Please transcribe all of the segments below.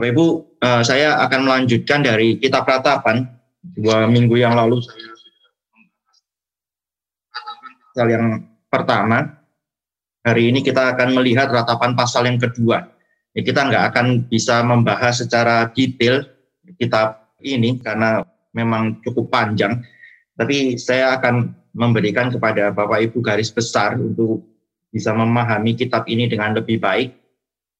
Bapak Ibu, uh, saya akan melanjutkan dari kitab ratapan. Dua minggu yang lalu saya pasal yang pertama. Hari ini kita akan melihat ratapan pasal yang kedua. Ya, kita nggak akan bisa membahas secara detail kitab ini karena memang cukup panjang. Tapi saya akan memberikan kepada Bapak Ibu garis besar untuk bisa memahami kitab ini dengan lebih baik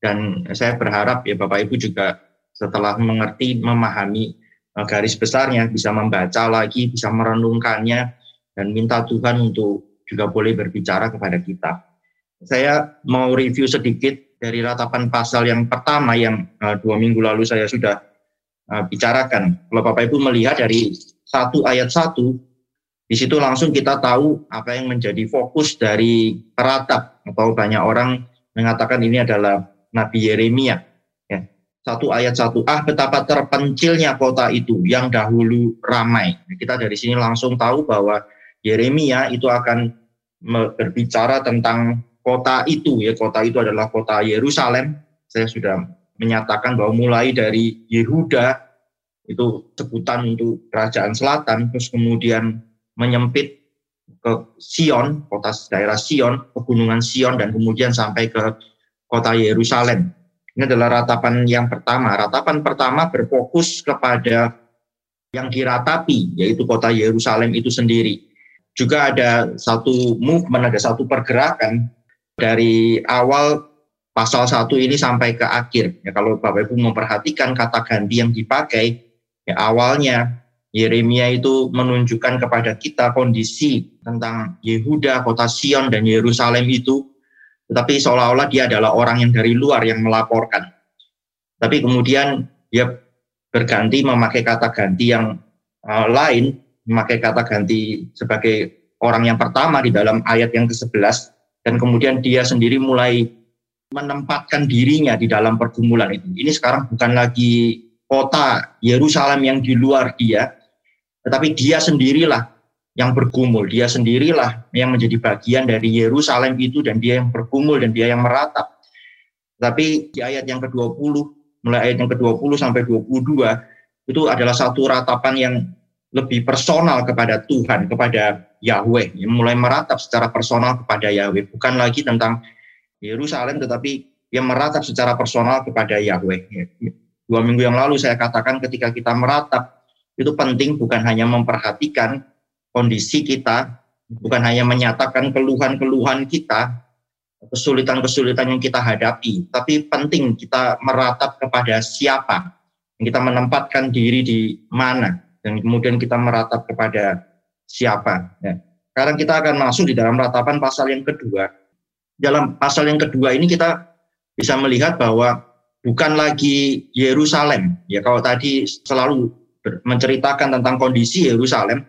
dan saya berharap ya Bapak Ibu juga setelah mengerti, memahami uh, garis besarnya, bisa membaca lagi, bisa merenungkannya, dan minta Tuhan untuk juga boleh berbicara kepada kita. Saya mau review sedikit dari ratapan pasal yang pertama yang uh, dua minggu lalu saya sudah uh, bicarakan. Kalau Bapak Ibu melihat dari satu ayat satu, di situ langsung kita tahu apa yang menjadi fokus dari peratap atau banyak orang mengatakan ini adalah Nabi Yeremia. Ya. Satu ayat satu, ah betapa terpencilnya kota itu yang dahulu ramai. Kita dari sini langsung tahu bahwa Yeremia itu akan berbicara tentang kota itu ya kota itu adalah kota Yerusalem. Saya sudah menyatakan bahwa mulai dari Yehuda itu sebutan untuk kerajaan selatan, terus kemudian menyempit ke Sion, kota daerah Sion, pegunungan Sion, dan kemudian sampai ke kota Yerusalem. Ini adalah ratapan yang pertama. Ratapan pertama berfokus kepada yang diratapi, yaitu kota Yerusalem itu sendiri. Juga ada satu movement, ada satu pergerakan dari awal pasal satu ini sampai ke akhir. Ya, kalau Bapak Ibu memperhatikan kata ganti yang dipakai, ya, awalnya Yeremia itu menunjukkan kepada kita kondisi tentang Yehuda, kota Sion, dan Yerusalem itu tetapi seolah-olah dia adalah orang yang dari luar yang melaporkan. Tapi kemudian dia berganti memakai kata ganti yang uh, lain, memakai kata ganti sebagai orang yang pertama di dalam ayat yang ke-11 dan kemudian dia sendiri mulai menempatkan dirinya di dalam pergumulan itu. Ini sekarang bukan lagi kota Yerusalem yang di luar dia, tetapi dia sendirilah yang bergumul. Dia sendirilah yang menjadi bagian dari Yerusalem itu dan dia yang bergumul dan dia yang meratap. Tapi di ayat yang ke-20, mulai ayat yang ke-20 sampai 22, itu adalah satu ratapan yang lebih personal kepada Tuhan, kepada Yahweh. Yang mulai meratap secara personal kepada Yahweh. Bukan lagi tentang Yerusalem, tetapi yang meratap secara personal kepada Yahweh. Dua minggu yang lalu saya katakan ketika kita meratap, itu penting bukan hanya memperhatikan kondisi kita, bukan hanya menyatakan keluhan-keluhan kita, kesulitan-kesulitan yang kita hadapi, tapi penting kita meratap kepada siapa, kita menempatkan diri di mana, dan kemudian kita meratap kepada siapa. Ya. Sekarang kita akan masuk di dalam ratapan pasal yang kedua. Dalam pasal yang kedua ini kita bisa melihat bahwa bukan lagi Yerusalem. Ya kalau tadi selalu menceritakan tentang kondisi Yerusalem,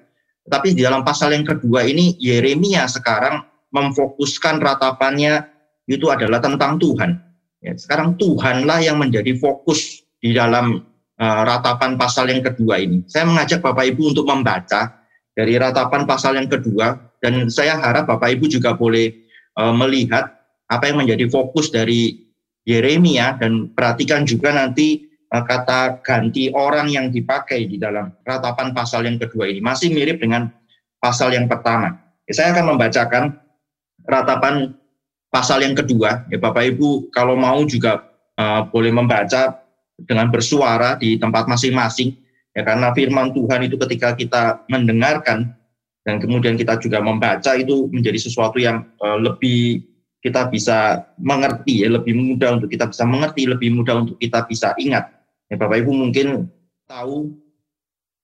tapi di dalam pasal yang kedua ini Yeremia sekarang memfokuskan ratapannya itu adalah tentang Tuhan. Ya, sekarang Tuhanlah yang menjadi fokus di dalam uh, ratapan pasal yang kedua ini. Saya mengajak Bapak Ibu untuk membaca dari ratapan pasal yang kedua dan saya harap Bapak Ibu juga boleh uh, melihat apa yang menjadi fokus dari Yeremia dan perhatikan juga nanti Eh, kata ganti orang yang dipakai di dalam ratapan pasal yang kedua ini masih mirip dengan pasal yang pertama. Ya, saya akan membacakan ratapan pasal yang kedua. Ya Bapak Ibu kalau mau juga uh, boleh membaca dengan bersuara di tempat masing-masing. Ya karena firman Tuhan itu ketika kita mendengarkan dan kemudian kita juga membaca itu menjadi sesuatu yang uh, lebih kita bisa mengerti ya lebih mudah untuk kita bisa mengerti lebih mudah untuk kita bisa ingat Ya, Bapak Ibu mungkin tahu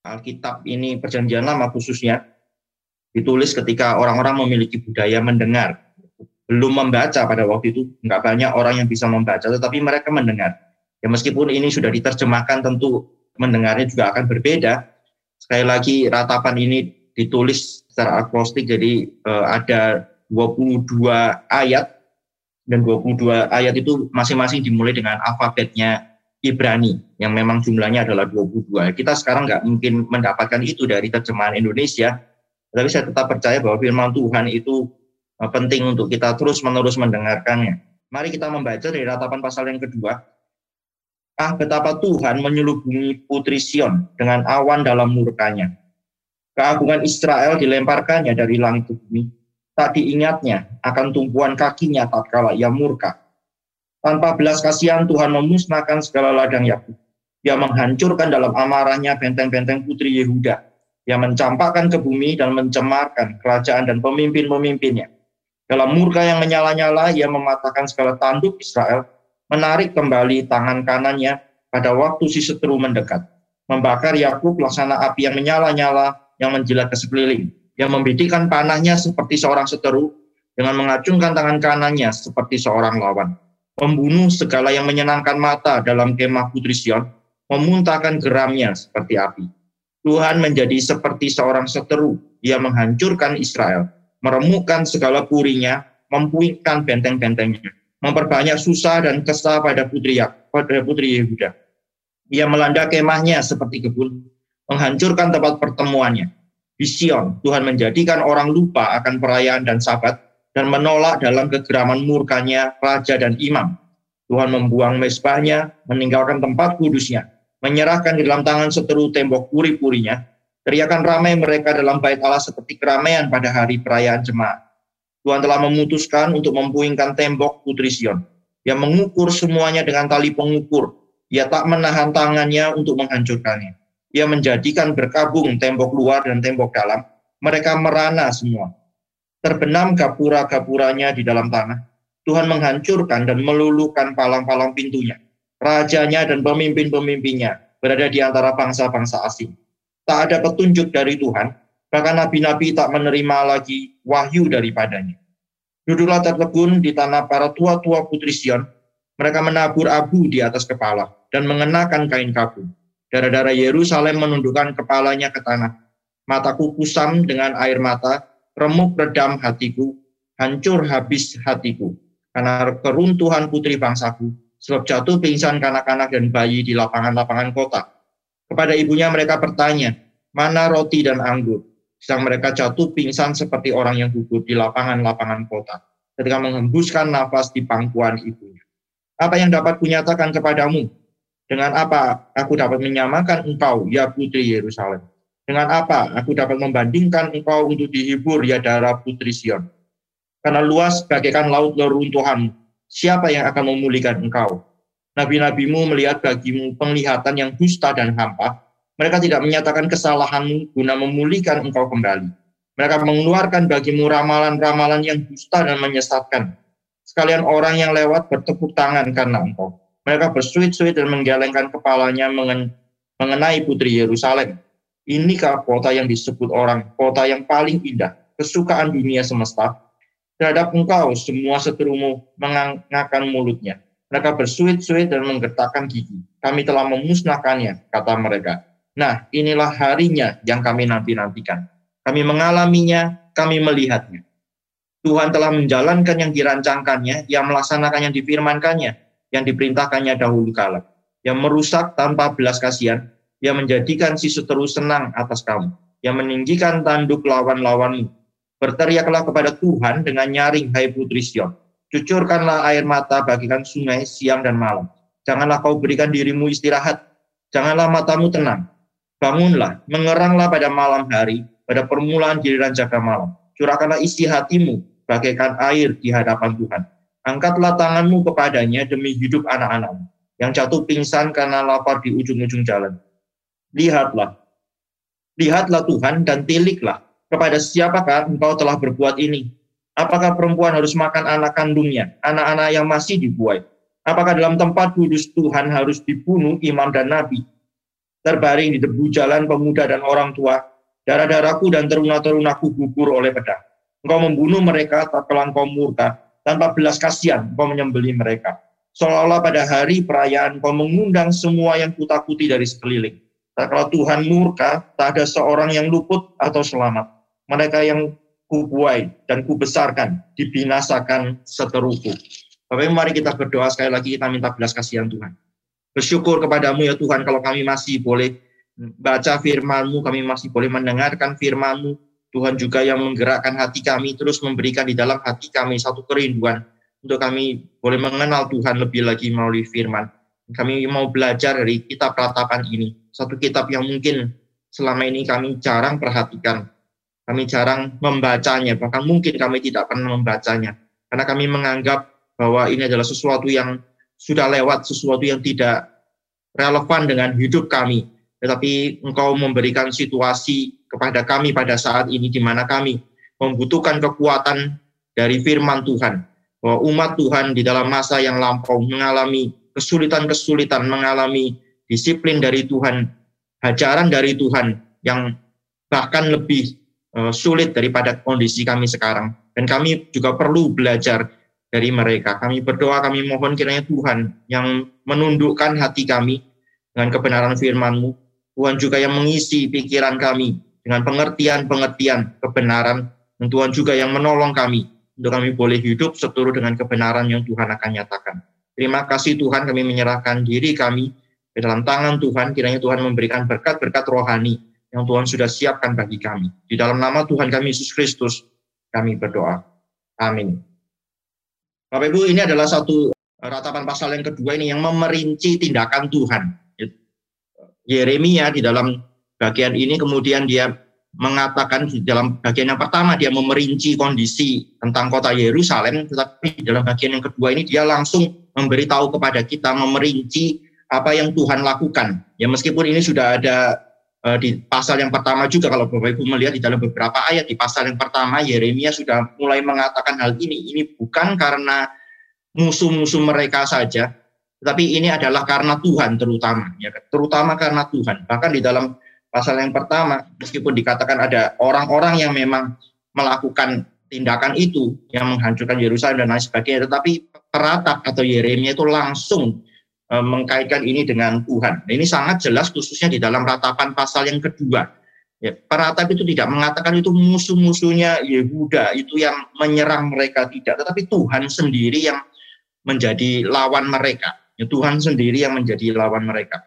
Alkitab ini perjanjian lama khususnya ditulis ketika orang-orang memiliki budaya mendengar. Belum membaca pada waktu itu, nggak banyak orang yang bisa membaca, tetapi mereka mendengar. Ya meskipun ini sudah diterjemahkan tentu mendengarnya juga akan berbeda. Sekali lagi ratapan ini ditulis secara akrostik jadi eh, ada 22 ayat dan 22 ayat itu masing-masing dimulai dengan alfabetnya Ibrani yang memang jumlahnya adalah 22. Kita sekarang nggak mungkin mendapatkan itu dari terjemahan Indonesia, tapi saya tetap percaya bahwa firman Tuhan itu uh, penting untuk kita terus-menerus mendengarkannya. Mari kita membaca dari ratapan pasal yang kedua. Ah, betapa Tuhan menyelubungi putri Sion dengan awan dalam murkanya. Keagungan Israel dilemparkannya dari langit bumi. Tak diingatnya akan tumpuan kakinya tatkala ia murka. Tanpa belas kasihan Tuhan memusnahkan segala ladang Yakub. Dia menghancurkan dalam amarahnya benteng-benteng putri Yehuda. Dia mencampakkan ke bumi dan mencemarkan kerajaan dan pemimpin-pemimpinnya. Dalam murka yang menyala-nyala, ia mematahkan segala tanduk Israel menarik kembali tangan kanannya pada waktu si seteru mendekat, membakar Yakub laksana api yang menyala-nyala yang menjilat ke sekeliling, yang membidikan panahnya seperti seorang seteru dengan mengacungkan tangan kanannya seperti seorang lawan, membunuh segala yang menyenangkan mata dalam kemah putri Sion, memuntahkan geramnya seperti api. Tuhan menjadi seperti seorang seteru, ia menghancurkan Israel, meremukkan segala purinya, mempuingkan benteng-bentengnya memperbanyak susah dan kesah pada putri pada putri Yehuda. Ia melanda kemahnya seperti kebun, menghancurkan tempat pertemuannya. Di Sion, Tuhan menjadikan orang lupa akan perayaan dan sabat, dan menolak dalam kegeraman murkanya raja dan imam. Tuhan membuang mesbahnya, meninggalkan tempat kudusnya, menyerahkan di dalam tangan seteru tembok puri-purinya, teriakan ramai mereka dalam bait Allah seperti keramaian pada hari perayaan jemaat. Tuhan telah memutuskan untuk mempuingkan tembok Putri Sion. Dia mengukur semuanya dengan tali pengukur. Ia tak menahan tangannya untuk menghancurkannya. Ia menjadikan berkabung tembok luar dan tembok dalam. Mereka merana semua. Terbenam gapura-gapuranya di dalam tanah. Tuhan menghancurkan dan meluluhkan palang-palang pintunya. Rajanya dan pemimpin-pemimpinnya berada di antara bangsa-bangsa asing. Tak ada petunjuk dari Tuhan, bahkan nabi-nabi tak menerima lagi wahyu daripadanya. Duduklah tertegun di tanah para tua-tua putri Sion, mereka menabur abu di atas kepala dan mengenakan kain kabung. Darah-darah Yerusalem menundukkan kepalanya ke tanah. Mataku kusam dengan air mata, remuk redam hatiku, hancur habis hatiku. Karena keruntuhan putri bangsaku, sebab jatuh pingsan kanak-kanak dan bayi di lapangan-lapangan kota. Kepada ibunya mereka bertanya, mana roti dan anggur? sedang mereka jatuh pingsan seperti orang yang gugur di lapangan-lapangan kota ketika menghembuskan nafas di pangkuan ibunya. Apa yang dapat kunyatakan kepadamu? Dengan apa aku dapat menyamakan engkau, ya putri Yerusalem? Dengan apa aku dapat membandingkan engkau untuk dihibur, ya darah putri Sion? Karena luas bagaikan laut leruntuhan, siapa yang akan memulihkan engkau? Nabi-nabimu melihat bagimu penglihatan yang dusta dan hampa, mereka tidak menyatakan kesalahanmu guna memulihkan engkau kembali. Mereka mengeluarkan bagimu ramalan-ramalan yang dusta dan menyesatkan. Sekalian orang yang lewat bertepuk tangan karena engkau. Mereka bersuit-suit dan menggelengkan kepalanya mengenai putri Yerusalem. Inikah kota yang disebut orang, kota yang paling indah, kesukaan dunia semesta. Terhadap engkau, semua seterumu mengangkat mulutnya. Mereka bersuit-suit dan menggetakkan gigi. Kami telah memusnahkannya, kata mereka. Nah, inilah harinya yang kami nanti-nantikan. Kami mengalaminya, kami melihatnya. Tuhan telah menjalankan yang dirancangkannya, yang melaksanakan yang difirmankannya, yang diperintahkannya dahulu kala. Yang merusak tanpa belas kasihan, yang menjadikan si seteru senang atas kamu, yang meninggikan tanduk lawan-lawanmu. Berteriaklah kepada Tuhan dengan nyaring, hai putri Sion. Cucurkanlah air mata bagikan sungai siang dan malam. Janganlah kau berikan dirimu istirahat. Janganlah matamu tenang Bangunlah, mengeranglah pada malam hari, pada permulaan giliran jaga malam. Curahkanlah isi hatimu, bagaikan air di hadapan Tuhan. Angkatlah tanganmu kepadanya demi hidup anak-anakmu, yang jatuh pingsan karena lapar di ujung-ujung jalan. Lihatlah, lihatlah Tuhan dan tiliklah kepada siapakah engkau telah berbuat ini. Apakah perempuan harus makan anak kandungnya, anak-anak yang masih dibuai? Apakah dalam tempat kudus Tuhan harus dibunuh imam dan nabi? terbaring di debu jalan pemuda dan orang tua, darah-darahku dan teruna-terunaku gugur oleh pedang. Engkau membunuh mereka tak engkau murka, tanpa belas kasihan engkau menyembeli mereka. Seolah-olah pada hari perayaan kau mengundang semua yang kutakuti dari sekeliling. Tak kalau Tuhan murka, tak ada seorang yang luput atau selamat. Mereka yang kubuai dan kubesarkan, dibinasakan seteruku. Bapak Ibu, mari kita berdoa sekali lagi, kita minta belas kasihan Tuhan. Bersyukur kepadamu ya Tuhan kalau kami masih boleh baca firman-Mu, kami masih boleh mendengarkan firman-Mu. Tuhan juga yang menggerakkan hati kami, terus memberikan di dalam hati kami satu kerinduan untuk kami boleh mengenal Tuhan lebih lagi melalui firman. Kami mau belajar dari kitab ratapan ini. Satu kitab yang mungkin selama ini kami jarang perhatikan. Kami jarang membacanya, bahkan mungkin kami tidak pernah membacanya. Karena kami menganggap bahwa ini adalah sesuatu yang sudah lewat, sesuatu yang tidak relevan dengan hidup kami. Tetapi engkau memberikan situasi kepada kami pada saat ini di mana kami membutuhkan kekuatan dari firman Tuhan. Bahwa umat Tuhan di dalam masa yang lampau mengalami kesulitan-kesulitan, mengalami disiplin dari Tuhan, hajaran dari Tuhan yang bahkan lebih uh, sulit daripada kondisi kami sekarang. Dan kami juga perlu belajar dari mereka. Kami berdoa, kami mohon kiranya Tuhan yang menundukkan hati kami dengan kebenaran firman-Mu. Tuhan juga yang mengisi pikiran kami dengan pengertian-pengertian kebenaran. Dan Tuhan juga yang menolong kami untuk kami boleh hidup seturut dengan kebenaran yang Tuhan akan nyatakan. Terima kasih Tuhan kami menyerahkan diri kami ke dalam tangan Tuhan. Kiranya Tuhan memberikan berkat-berkat rohani yang Tuhan sudah siapkan bagi kami. Di dalam nama Tuhan kami Yesus Kristus kami berdoa. Amin. Bapak Ibu ini adalah satu ratapan pasal yang kedua ini yang memerinci tindakan Tuhan. Yeremia di dalam bagian ini kemudian dia mengatakan di dalam bagian yang pertama dia memerinci kondisi tentang kota Yerusalem, tetapi di dalam bagian yang kedua ini dia langsung memberitahu kepada kita, memerinci apa yang Tuhan lakukan. Ya meskipun ini sudah ada uh, di pasal yang pertama juga kalau Bapak Ibu melihat di dalam beberapa ayat di pasal yang pertama Yeremia sudah mulai mengatakan hal ini. Ini bukan karena musuh-musuh mereka saja, tetapi ini adalah karena Tuhan terutama, ya terutama karena Tuhan. Bahkan di dalam pasal yang pertama, meskipun dikatakan ada orang-orang yang memang melakukan tindakan itu yang menghancurkan Yerusalem dan lain sebagainya, tetapi peratap atau Yeremia itu langsung e, mengkaitkan ini dengan Tuhan. Nah, ini sangat jelas khususnya di dalam ratapan pasal yang kedua. Ya, peratap itu tidak mengatakan itu musuh-musuhnya Yehuda itu yang menyerang mereka tidak, tetapi Tuhan sendiri yang menjadi lawan mereka. Ya, Tuhan sendiri yang menjadi lawan mereka.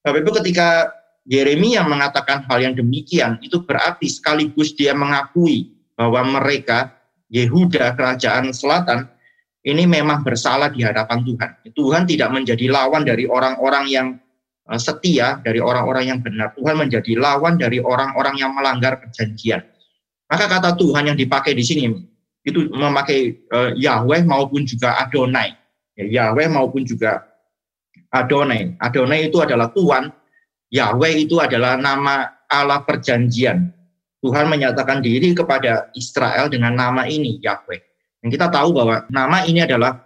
Bapak Ibu ketika Yeremia mengatakan hal yang demikian, itu berarti sekaligus dia mengakui bahwa mereka Yehuda kerajaan selatan ini memang bersalah di hadapan Tuhan. Tuhan tidak menjadi lawan dari orang-orang yang eh, setia, dari orang-orang yang benar. Tuhan menjadi lawan dari orang-orang yang melanggar perjanjian. Maka kata Tuhan yang dipakai di sini itu memakai uh, Yahweh maupun juga Adonai. Ya, Yahweh maupun juga Adonai. Adonai itu adalah Tuhan. Yahweh itu adalah nama Allah perjanjian. Tuhan menyatakan diri kepada Israel dengan nama ini Yahweh. Dan kita tahu bahwa nama ini adalah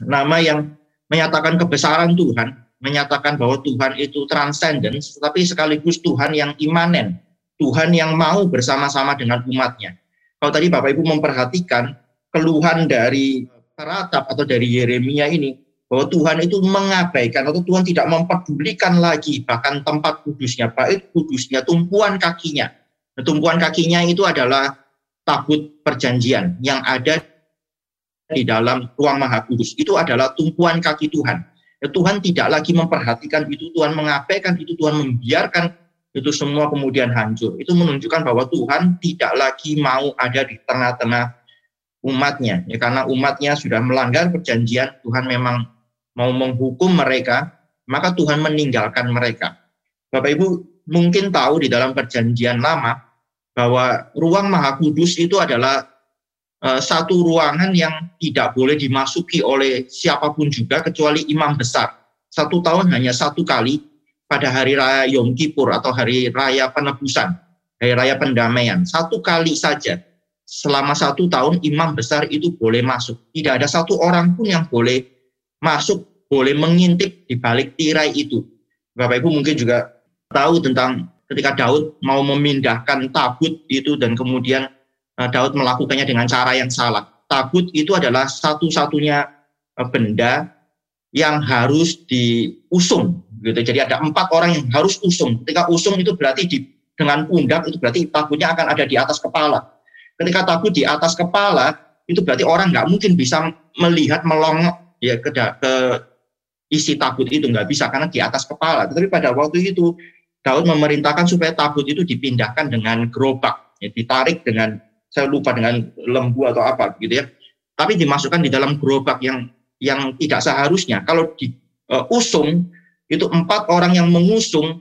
nama yang menyatakan kebesaran Tuhan, menyatakan bahwa Tuhan itu transcendence, tetapi sekaligus Tuhan yang imanen, Tuhan yang mau bersama-sama dengan umatnya. Kalau tadi Bapak Ibu memperhatikan keluhan dari peratap atau dari Yeremia ini, bahwa Tuhan itu mengabaikan atau Tuhan tidak mempedulikan lagi bahkan tempat kudusnya, baik kudusnya, tumpuan kakinya. Nah, tumpuan kakinya itu adalah tabut perjanjian yang ada di dalam ruang maha kudus. Itu adalah tumpuan kaki Tuhan. Ya, Tuhan tidak lagi memperhatikan itu, Tuhan mengabaikan itu, Tuhan membiarkan itu semua kemudian hancur. Itu menunjukkan bahwa Tuhan tidak lagi mau ada di tengah-tengah umatnya. Ya, karena umatnya sudah melanggar perjanjian, Tuhan memang mau menghukum mereka, maka Tuhan meninggalkan mereka. Bapak Ibu mungkin tahu di dalam perjanjian lama bahwa ruang maha kudus itu adalah Eh, satu ruangan yang tidak boleh dimasuki oleh siapa pun juga kecuali imam besar. Satu tahun hanya satu kali pada hari raya Yom Kippur atau hari raya penebusan, hari raya pendamaian. Satu kali saja selama satu tahun imam besar itu boleh masuk. Tidak ada satu orang pun yang boleh masuk, boleh mengintip di balik tirai itu. Bapak Ibu mungkin juga tahu tentang ketika Daud mau memindahkan tabut itu dan kemudian Eh, Daud melakukannya dengan cara yang salah. Tabut itu adalah satu-satunya eh, benda yang harus diusung gitu. Jadi ada empat orang yang harus usung. Ketika usung itu berarti di, dengan pundak itu berarti tabutnya akan ada di atas kepala. Ketika tabut di atas kepala itu berarti orang nggak mungkin bisa melihat melongok ya ke, ke isi tabut itu nggak bisa karena di atas kepala. Tetapi pada waktu itu Daud memerintahkan supaya tabut itu dipindahkan dengan gerobak, ya, ditarik dengan saya lupa dengan lembu atau apa gitu ya. Tapi dimasukkan di dalam gerobak yang yang tidak seharusnya. Kalau di, uh, usung itu empat orang yang mengusung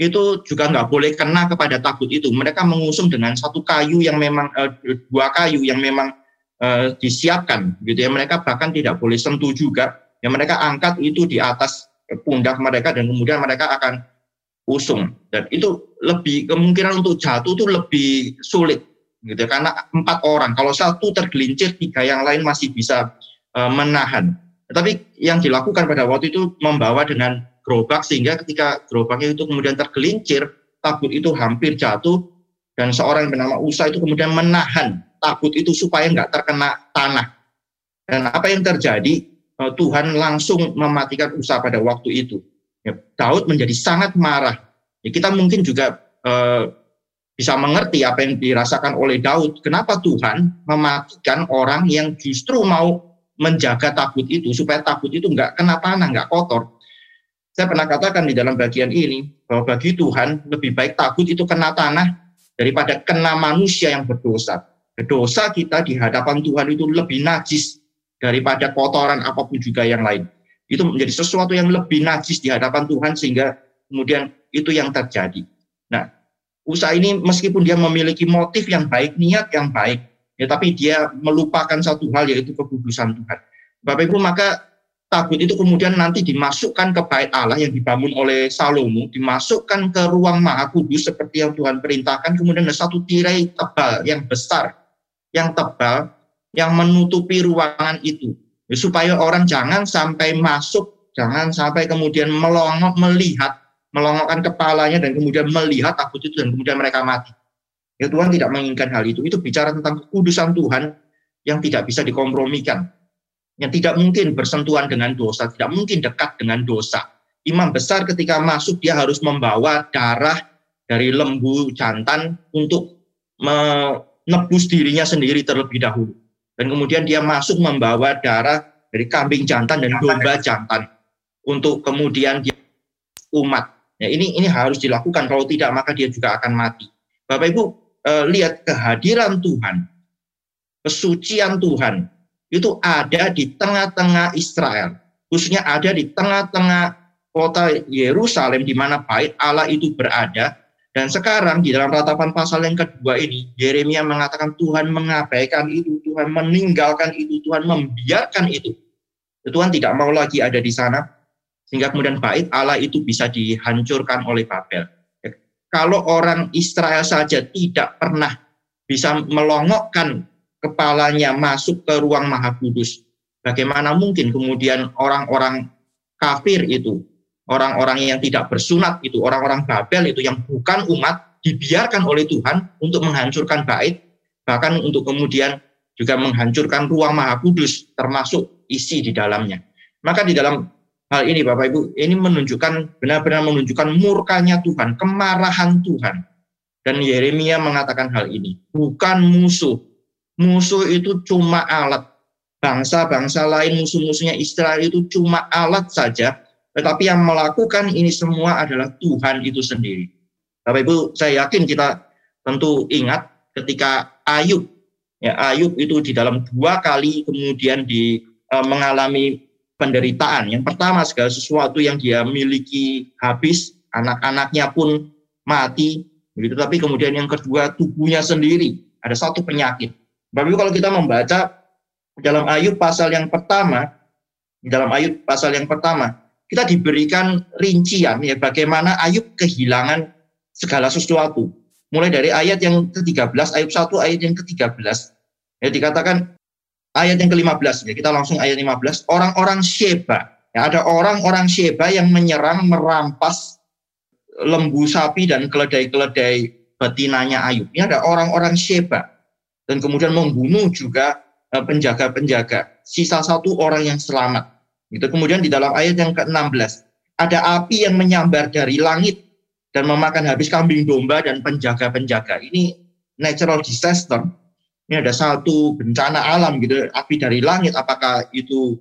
itu juga nggak boleh kena kepada tabut itu. Mereka mengusung dengan satu kayu yang memang uh, dua kayu yang memang uh, disiapkan, gitu ya. Mereka bahkan tidak boleh sentuh juga. Yang mereka angkat itu di atas pundak mereka dan kemudian mereka akan usung. Dan itu lebih kemungkinan untuk jatuh itu lebih sulit, gitu ya. Karena empat orang. Kalau satu tergelincir, tiga yang lain masih bisa uh, menahan. Tapi yang dilakukan pada waktu itu membawa dengan gerobak sehingga ketika gerobaknya itu kemudian tergelincir, tabut itu hampir jatuh dan seorang yang bernama Usa itu kemudian menahan tabut itu supaya nggak terkena tanah. Dan apa yang terjadi? Eh, Tuhan langsung mematikan Usa pada waktu itu. Ya, Daud menjadi sangat marah. Ya, kita mungkin juga eh, bisa mengerti apa yang dirasakan oleh Daud. Kenapa Tuhan mematikan orang yang justru mau menjaga tabut itu supaya tabut itu nggak kena tanah, nggak kotor. Saya pernah katakan di dalam bagian ini bahwa bagi Tuhan lebih baik takut itu kena tanah daripada kena manusia yang berdosa. Dosa kita di hadapan Tuhan itu lebih najis daripada kotoran apa pun juga yang lain. Itu menjadi sesuatu yang lebih najis di hadapan Tuhan sehingga kemudian itu yang terjadi. Nah, usaha ini meskipun dia memiliki motif yang baik, niat yang baik, ya tapi dia melupakan satu hal yaitu kekudusan Tuhan. Bapak Ibu, maka tabut itu kemudian nanti dimasukkan ke bait Allah yang dibangun oleh Salomo, dimasukkan ke ruang maha kudus seperti yang Tuhan perintahkan, kemudian ada satu tirai tebal yang besar, yang tebal, yang menutupi ruangan itu. Ya, supaya orang jangan sampai masuk, jangan sampai kemudian melongok melihat, melongokkan kepalanya dan kemudian melihat tabut itu dan kemudian mereka mati. Ya Tuhan tidak menginginkan hal itu. Itu bicara tentang kekudusan Tuhan yang tidak bisa dikompromikan yang tidak mungkin bersentuhan dengan dosa, tidak mungkin dekat dengan dosa. Imam besar ketika masuk dia harus membawa darah dari lembu jantan untuk menebus dirinya sendiri terlebih dahulu. Dan kemudian dia masuk membawa darah dari kambing jantan dan domba jantan untuk kemudian dia umat. Ya, ini ini harus dilakukan kalau tidak maka dia juga akan mati. Bapak Ibu eh, lihat kehadiran Tuhan, kesucian Tuhan itu ada di tengah-tengah Israel, khususnya ada di tengah-tengah kota Yerusalem di mana bait Allah itu berada. Dan sekarang di dalam ratapan pasal yang kedua ini, Yeremia mengatakan Tuhan mengabaikan itu, Tuhan meninggalkan itu, Tuhan membiarkan itu. Tuhan tidak mau lagi ada di sana, sehingga kemudian bait Allah itu bisa dihancurkan oleh Babel. Kalau orang Israel saja tidak pernah bisa melongokkan kepalanya masuk ke ruang maha kudus. Bagaimana mungkin kemudian orang-orang kafir itu, orang-orang yang tidak bersunat itu, orang-orang Babel itu yang bukan umat, dibiarkan oleh Tuhan untuk menghancurkan bait, bahkan untuk kemudian juga menghancurkan ruang maha kudus, termasuk isi di dalamnya. Maka di dalam hal ini Bapak Ibu, ini menunjukkan, benar-benar menunjukkan murkanya Tuhan, kemarahan Tuhan. Dan Yeremia mengatakan hal ini, bukan musuh, Musuh itu cuma alat. Bangsa-bangsa lain musuh-musuhnya Israel itu cuma alat saja. Tetapi yang melakukan ini semua adalah Tuhan itu sendiri. Bapak Ibu, saya yakin kita tentu ingat ketika Ayub, ya Ayub itu di dalam dua kali kemudian di e, mengalami penderitaan. Yang pertama segala sesuatu yang dia miliki habis, anak-anaknya pun mati, begitu. Tapi kemudian yang kedua tubuhnya sendiri ada satu penyakit. Bapak kalau kita membaca dalam Ayub pasal yang pertama, dalam Ayub pasal yang pertama, kita diberikan rincian ya bagaimana Ayub kehilangan segala sesuatu. Mulai dari ayat yang ke-13, Ayub 1 ayat yang ke-13. Ya dikatakan ayat yang ke-15 ya, kita langsung ayat 15, orang-orang Sheba. Ya, ada orang-orang Sheba yang menyerang merampas lembu sapi dan keledai-keledai betinanya Ayub. Ini ada orang-orang Sheba dan kemudian membunuh juga eh, penjaga-penjaga. Sisa satu orang yang selamat. Itu kemudian di dalam ayat yang ke-16 ada api yang menyambar dari langit dan memakan habis kambing domba dan penjaga-penjaga. Ini natural disaster. Ini ada satu bencana alam gitu, api dari langit. Apakah itu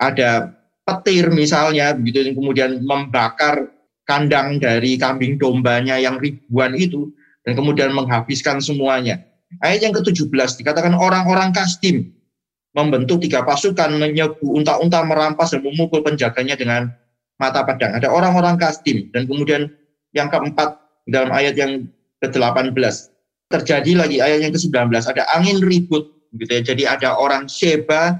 ada petir misalnya, begitu yang kemudian membakar kandang dari kambing dombanya yang ribuan itu dan kemudian menghabiskan semuanya. Ayat yang ke-17 dikatakan orang-orang Kastim membentuk tiga pasukan, menyebu unta-unta merampas dan memukul penjaganya dengan mata pedang. Ada orang-orang Kasdim dan kemudian yang keempat dalam ayat yang ke-18 terjadi lagi ayat yang ke-19 ada angin ribut gitu ya. Jadi ada orang Sheba,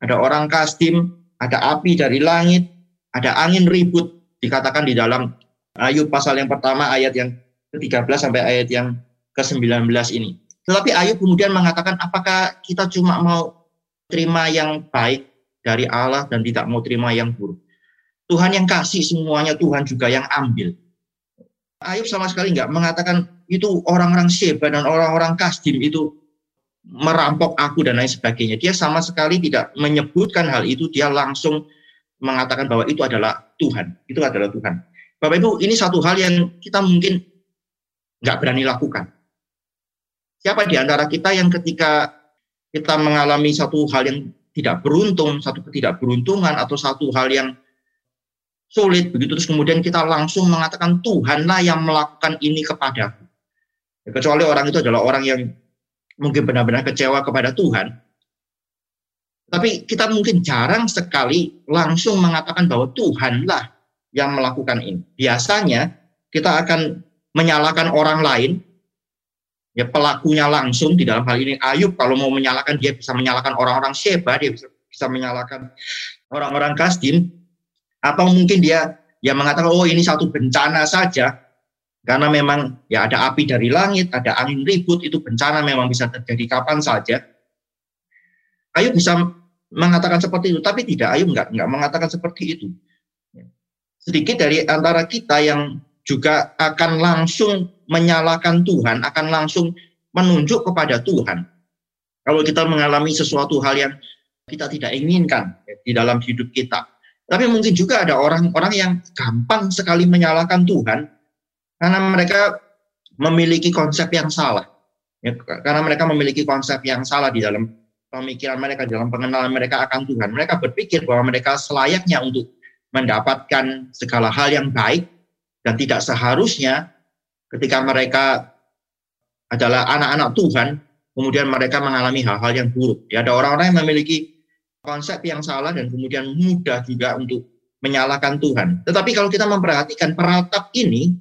ada orang Kasdim, ada api dari langit, ada angin ribut dikatakan di dalam Ayub pasal yang pertama ayat yang ke-13 sampai ayat yang ke-19 ini. Tetapi Ayub kemudian mengatakan apakah kita cuma mau terima yang baik dari Allah dan tidak mau terima yang buruk. Tuhan yang kasih semuanya, Tuhan juga yang ambil. Ayub sama sekali nggak mengatakan itu orang-orang Sheba dan orang-orang Kasdim itu merampok aku dan lain sebagainya. Dia sama sekali tidak menyebutkan hal itu, dia langsung mengatakan bahwa itu adalah Tuhan. Itu adalah Tuhan. Bapak Ibu, ini satu hal yang kita mungkin nggak berani lakukan. Siapa di antara kita yang ketika kita mengalami satu hal yang tidak beruntung, satu ketidakberuntungan, atau satu hal yang sulit begitu terus kemudian kita langsung mengatakan Tuhanlah yang melakukan ini kepadaku. Ya, kecuali orang itu adalah orang yang mungkin benar-benar kecewa kepada Tuhan. Tapi kita mungkin jarang sekali langsung mengatakan bahwa Tuhanlah yang melakukan ini. Biasanya kita akan menyalahkan orang lain, ya pelakunya langsung di dalam hal ini. Ayub kalau mau menyalahkan dia bisa menyalahkan orang-orang. Sheba, dia bisa, bisa menyalahkan orang-orang Kasdim, atau mungkin dia ya mengatakan oh ini satu bencana saja. Karena memang ya ada api dari langit, ada angin ribut itu bencana memang bisa terjadi kapan saja. Ayub bisa mengatakan seperti itu, tapi tidak. Ayub enggak enggak mengatakan seperti itu. Sedikit dari antara kita yang juga akan langsung menyalahkan Tuhan, akan langsung menunjuk kepada Tuhan. Kalau kita mengalami sesuatu hal yang kita tidak inginkan di dalam hidup kita, tapi mungkin juga ada orang-orang yang gampang sekali menyalahkan Tuhan karena mereka memiliki konsep yang salah. Ya, karena mereka memiliki konsep yang salah di dalam pemikiran mereka, di dalam pengenalan mereka akan Tuhan. Mereka berpikir bahwa mereka selayaknya untuk mendapatkan segala hal yang baik dan tidak seharusnya ketika mereka adalah anak-anak Tuhan, kemudian mereka mengalami hal-hal yang buruk. Ya, ada orang-orang yang memiliki konsep yang salah dan kemudian mudah juga untuk menyalahkan Tuhan. Tetapi kalau kita memperhatikan peratap ini,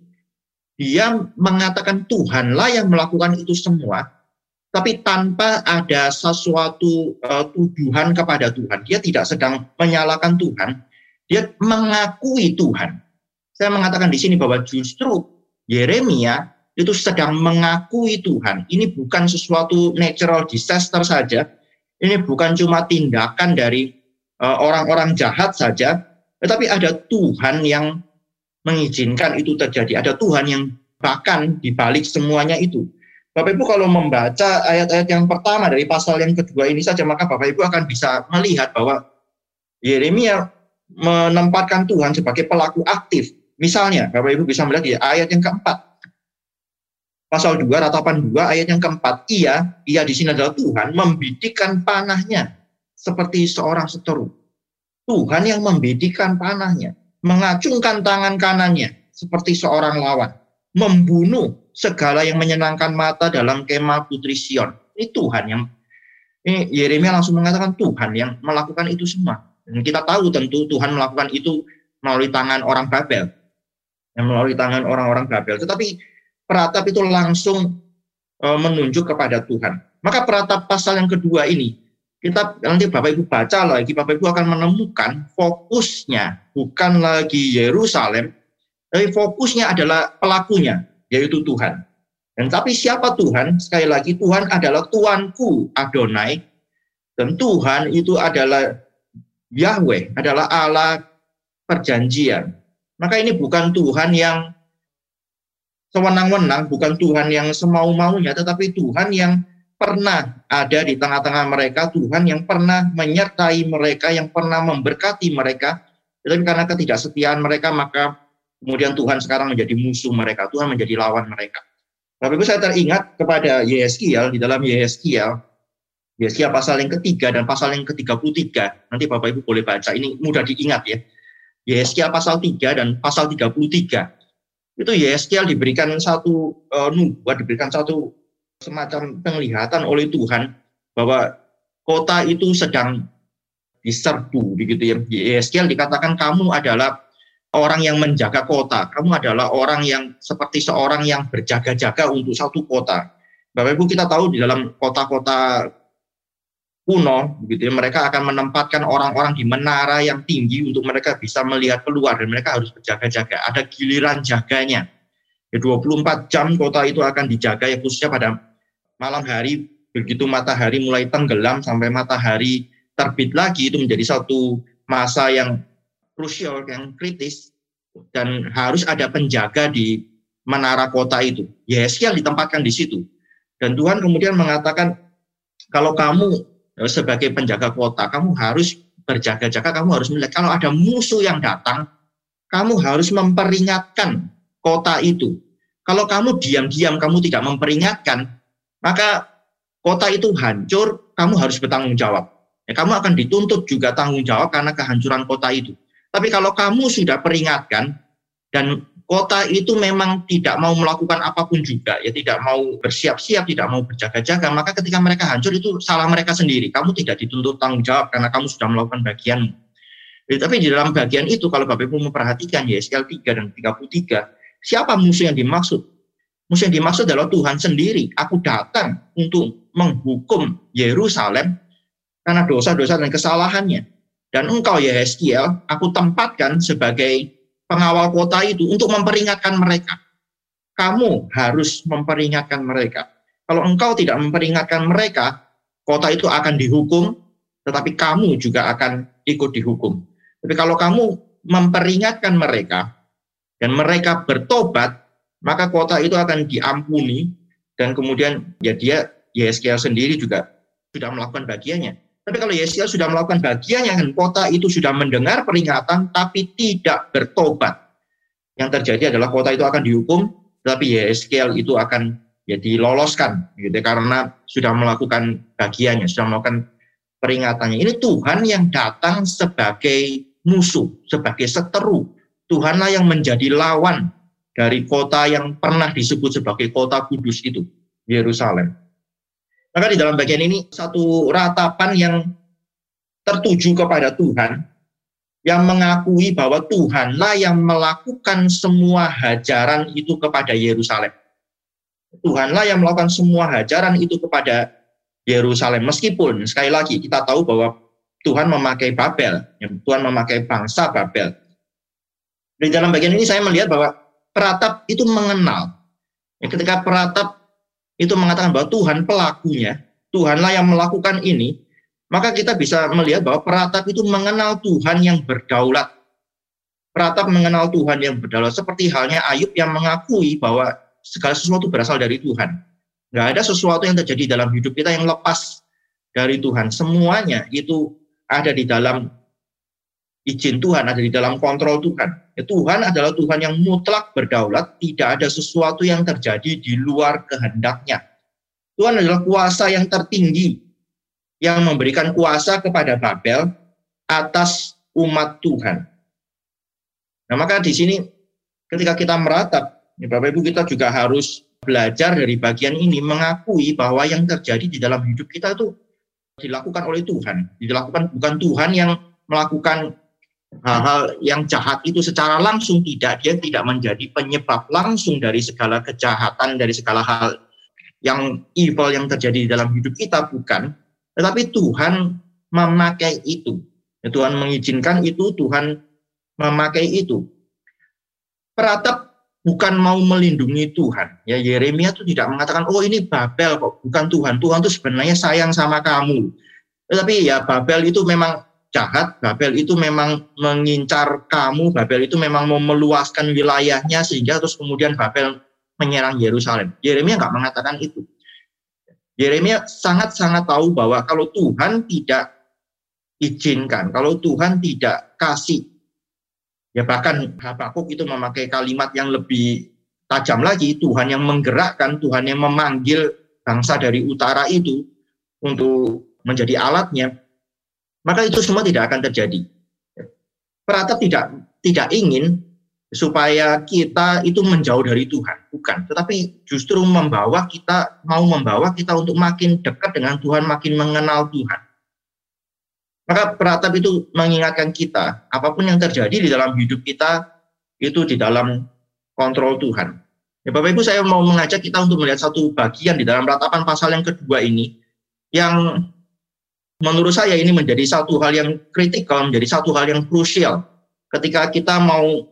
dia mengatakan Tuhanlah yang melakukan itu semua, tapi tanpa ada sesuatu uh, tuduhan kepada Tuhan. Dia tidak sedang menyalahkan Tuhan, dia mengakui Tuhan. Saya mengatakan di sini bahwa justru Yeremia itu sedang mengakui Tuhan. Ini bukan sesuatu natural disaster saja, ini bukan cuma tindakan dari eh, orang-orang uh, jahat saja, tetapi ada Tuhan yang mengizinkan itu terjadi. Ada Tuhan yang bahkan dibalik semuanya itu. Bapak Ibu kalau membaca ayat-ayat yang pertama dari pasal yang kedua ini saja, maka Bapak Ibu akan bisa melihat bahwa Yeremia menempatkan Tuhan sebagai pelaku aktif. Misalnya, Bapak Ibu bisa melihat di ayat yang keempat. Pasal 2 ratapan 2 ayat yang keempat. Ia ia di sini adalah Tuhan membidikan panahnya seperti seorang seteru. Tuhan yang membidikan panahnya mengacungkan tangan kanannya seperti seorang lawan membunuh segala yang menyenangkan mata dalam kemah putri Sion. Ini Tuhan yang ini Yeremia langsung mengatakan Tuhan yang melakukan itu semua. Dan kita tahu tentu Tuhan melakukan itu melalui tangan orang Babel yang melalui tangan orang-orang Babel tetapi peratap itu langsung uh, menunjuk kepada Tuhan. Maka peratap pasal yang kedua ini, kita nanti Bapak Ibu baca lagi, Bapak Ibu akan menemukan fokusnya bukan lagi Yerusalem, tapi fokusnya adalah pelakunya, yaitu Tuhan. Dan tapi siapa Tuhan? Sekali lagi Tuhan adalah Tuanku Adonai dan Tuhan itu adalah Yahweh, adalah Allah perjanjian. Maka ini bukan Tuhan yang sewenang-wenang, bukan Tuhan yang semau-maunya, tetapi Tuhan yang pernah ada di tengah-tengah mereka, Tuhan yang pernah menyertai mereka, yang pernah memberkati mereka, tetapi karena ketidaksetiaan mereka, maka kemudian Tuhan sekarang menjadi musuh mereka, Tuhan menjadi lawan mereka. Tapi itu saya teringat kepada Yeskiel, di dalam Yeskiel, Yeskiel pasal yang ketiga dan pasal yang ke-33, nanti Bapak Ibu boleh baca, ini mudah diingat ya. Yeskiel pasal 3 dan pasal 33 itu Yeskiel diberikan satu uh, nubuat, diberikan satu semacam penglihatan oleh Tuhan bahwa kota itu sedang diserbu begitu ya. Di Yeskiel dikatakan kamu adalah orang yang menjaga kota. Kamu adalah orang yang seperti seorang yang berjaga-jaga untuk satu kota. Bapak Ibu kita tahu di dalam kota-kota kuno, begitu ya, mereka akan menempatkan orang-orang di menara yang tinggi untuk mereka bisa melihat keluar dan mereka harus berjaga-jaga. Ada giliran jaganya. Ya 24 jam kota itu akan dijaga ya khususnya pada malam hari begitu matahari mulai tenggelam sampai matahari terbit lagi itu menjadi satu masa yang krusial yang kritis dan harus ada penjaga di menara kota itu. Yeskiel ditempatkan di situ. Dan Tuhan kemudian mengatakan kalau kamu sebagai penjaga kota, kamu harus berjaga-jaga, kamu harus melihat kalau ada musuh yang datang, kamu harus memperingatkan kota itu. Kalau kamu diam-diam, kamu tidak memperingatkan, maka kota itu hancur, kamu harus bertanggung jawab. Ya, kamu akan dituntut juga tanggung jawab karena kehancuran kota itu. Tapi kalau kamu sudah peringatkan dan kota itu memang tidak mau melakukan apa pun juga, ya tidak mau bersiap-siap, tidak mau berjaga-jaga, maka ketika mereka hancur itu salah mereka sendiri. Kamu tidak dituntut tanggung jawab karena kamu sudah melakukan bagian. Ya, tapi di dalam bagian itu kalau Bapak Ibu memperhatikan YSL 3 dan 33, siapa musuh yang dimaksud? Musuh yang dimaksud adalah Tuhan sendiri. Aku datang untuk menghukum Yerusalem karena dosa-dosa dan kesalahannya. Dan engkau Yeskiel, aku tempatkan sebagai pengawal kota itu untuk memperingatkan mereka. Kamu harus memperingatkan mereka. Kalau engkau tidak memperingatkan mereka, kota itu akan dihukum, tetapi kamu juga akan ikut dihukum. Tapi kalau kamu memperingatkan mereka dan mereka bertobat, maka kota itu akan diampuni dan kemudian ya dia Yeskiel sendiri juga sudah melakukan bagiannya. Tapi kalau Yeskiel sudah melakukan bagian yang kota itu sudah mendengar peringatan tapi tidak bertobat. Yang terjadi adalah kota itu akan dihukum, tapi Yeskiel itu akan ya diloloskan gitu karena sudah melakukan bagiannya, sudah melakukan peringatannya. Ini Tuhan yang datang sebagai musuh, sebagai seteru. Tuhanlah yang menjadi lawan dari kota yang pernah disebut sebagai kota kudus itu, Yerusalem. Maka di dalam bagian ini satu ratapan yang tertuju kepada Tuhan, yang mengakui bahwa Tuhanlah yang melakukan semua hajaran itu kepada Yerusalem. Tuhanlah yang melakukan semua hajaran itu kepada Yerusalem. Meskipun sekali lagi kita tahu bahwa Tuhan memakai Babel, ya, Tuhan memakai bangsa Babel. Di dalam bagian ini saya melihat bahwa peratap itu mengenal. Ya, ketika peratap itu mengatakan bahwa Tuhan pelakunya, Tuhanlah yang melakukan ini, maka kita bisa melihat bahwa peratap itu mengenal Tuhan yang berdaulat. Peratap mengenal Tuhan yang berdaulat seperti halnya Ayub yang mengakui bahwa segala sesuatu berasal dari Tuhan. Nggak ada sesuatu yang terjadi dalam hidup kita yang lepas dari Tuhan. Semuanya itu ada di dalam izin Tuhan, ada di dalam kontrol Tuhan. Ya, Tuhan adalah Tuhan yang mutlak berdaulat, tidak ada sesuatu yang terjadi di luar kehendaknya. Tuhan adalah kuasa yang tertinggi, yang memberikan kuasa kepada Babel atas umat Tuhan. Nah maka di sini ketika kita meratap, ya Bapak Ibu kita juga harus belajar dari bagian ini, mengakui bahwa yang terjadi di dalam hidup kita itu dilakukan oleh Tuhan. Dilakukan bukan Tuhan yang melakukan hal-hal yang jahat itu secara langsung tidak dia tidak menjadi penyebab langsung dari segala kejahatan dari segala hal yang evil yang terjadi di dalam hidup kita bukan. Tetapi Tuhan memakai itu. Tuhan mengizinkan itu Tuhan memakai itu. Peratap bukan mau melindungi Tuhan. Ya Yeremia itu tidak mengatakan oh ini Babel kok bukan Tuhan. Tuhan itu sebenarnya sayang sama kamu. Tetapi ya Babel itu memang jahat, Babel itu memang mengincar kamu, Babel itu memang mau meluaskan wilayahnya sehingga terus kemudian Babel menyerang Yerusalem. Yeremia nggak mengatakan itu. Yeremia sangat-sangat tahu bahwa kalau Tuhan tidak izinkan, kalau Tuhan tidak kasih, ya bahkan Habakuk itu memakai kalimat yang lebih tajam lagi, Tuhan yang menggerakkan, Tuhan yang memanggil bangsa dari utara itu untuk menjadi alatnya, maka itu semua tidak akan terjadi. Peratap tidak tidak ingin supaya kita itu menjauh dari Tuhan, bukan, tetapi justru membawa kita mau membawa kita untuk makin dekat dengan Tuhan, makin mengenal Tuhan. Maka peratap itu mengingatkan kita, apa pun yang terjadi di dalam hidup kita, itu di dalam kontrol Tuhan. Ya, Bapak Ibu saya mau mengajak kita untuk melihat satu bagian di dalam ratapan pasal yang kedua ini, yang menurut saya ini menjadi satu hal yang kritikal, menjadi satu hal yang krusial ketika kita mau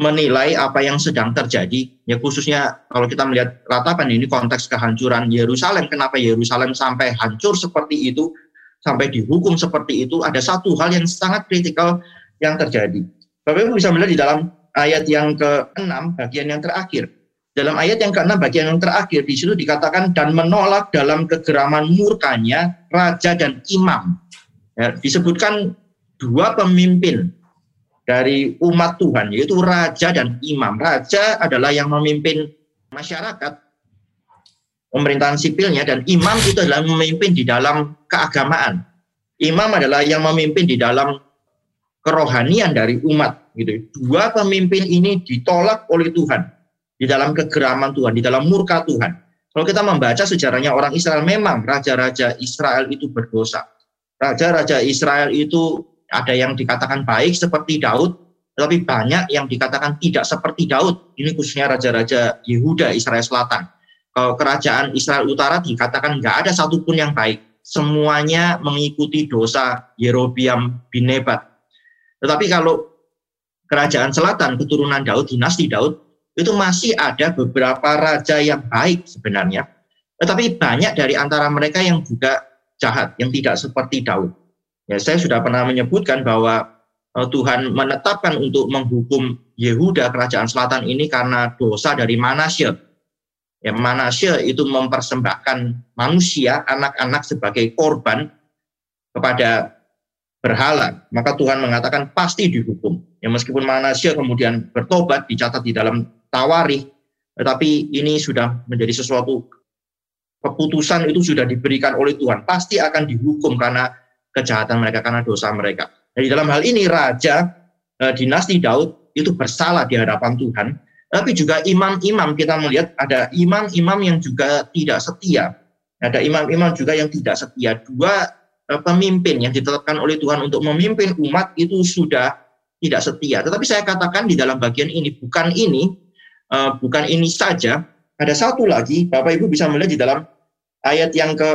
menilai apa yang sedang terjadi, ya khususnya kalau kita melihat ratapan ini konteks kehancuran Yerusalem, kenapa Yerusalem sampai hancur seperti itu, sampai dihukum seperti itu, ada satu hal yang sangat kritikal yang terjadi. Bapak Ibu bisa melihat di dalam ayat yang ke-6, bagian yang terakhir. Dalam ayat yang ke-6, bagian yang terakhir, di situ dikatakan, dan menolak dalam kegeraman murkanya raja dan imam. Ya, disebutkan dua pemimpin dari umat Tuhan, yaitu raja dan imam. Raja adalah yang memimpin masyarakat, pemerintahan sipilnya, dan imam itu adalah memimpin di dalam keagamaan. Imam adalah yang memimpin di dalam kerohanian dari umat. Gitu. Dua pemimpin ini ditolak oleh Tuhan di dalam kegeraman Tuhan, di dalam murka Tuhan. Kalau kita membaca sejarahnya orang Israel, memang raja-raja Israel itu berdosa. Raja-raja Israel itu ada yang dikatakan baik seperti Daud, tetapi banyak yang dikatakan tidak seperti Daud. Ini khususnya raja-raja Yehuda, Israel Selatan. Kalau kerajaan Israel Utara dikatakan nggak ada satupun yang baik. Semuanya mengikuti dosa Yerobiam bin Nebat. Tetapi kalau kerajaan selatan, keturunan Daud, dinasti Daud, itu masih ada beberapa raja yang baik sebenarnya. Tetapi banyak dari antara mereka yang juga jahat, yang tidak seperti Daud. Ya, saya sudah pernah menyebutkan bahwa uh, Tuhan menetapkan untuk menghukum Yehuda kerajaan selatan ini karena dosa dari Manasye. Ya, Manasye itu mempersembahkan manusia, anak-anak sebagai korban kepada berhala. Maka Tuhan mengatakan pasti dihukum. Ya, meskipun Manasye kemudian bertobat, dicatat di dalam Tawarikh, tetapi ini sudah menjadi sesuatu keputusan itu sudah diberikan oleh Tuhan. Pasti akan dihukum karena kejahatan mereka karena dosa mereka. Jadi dalam hal ini raja e, dinasti Daud itu bersalah di hadapan Tuhan, tapi juga imam-imam kita melihat ada imam-imam yang juga tidak setia. Ada imam-imam juga yang tidak setia. Dua e, pemimpin yang ditetapkan oleh Tuhan untuk memimpin umat itu sudah tidak setia. Tetapi saya katakan di dalam bagian ini bukan ini, e, bukan ini saja. Ada satu lagi, Bapak Ibu bisa melihat di dalam ayat yang ke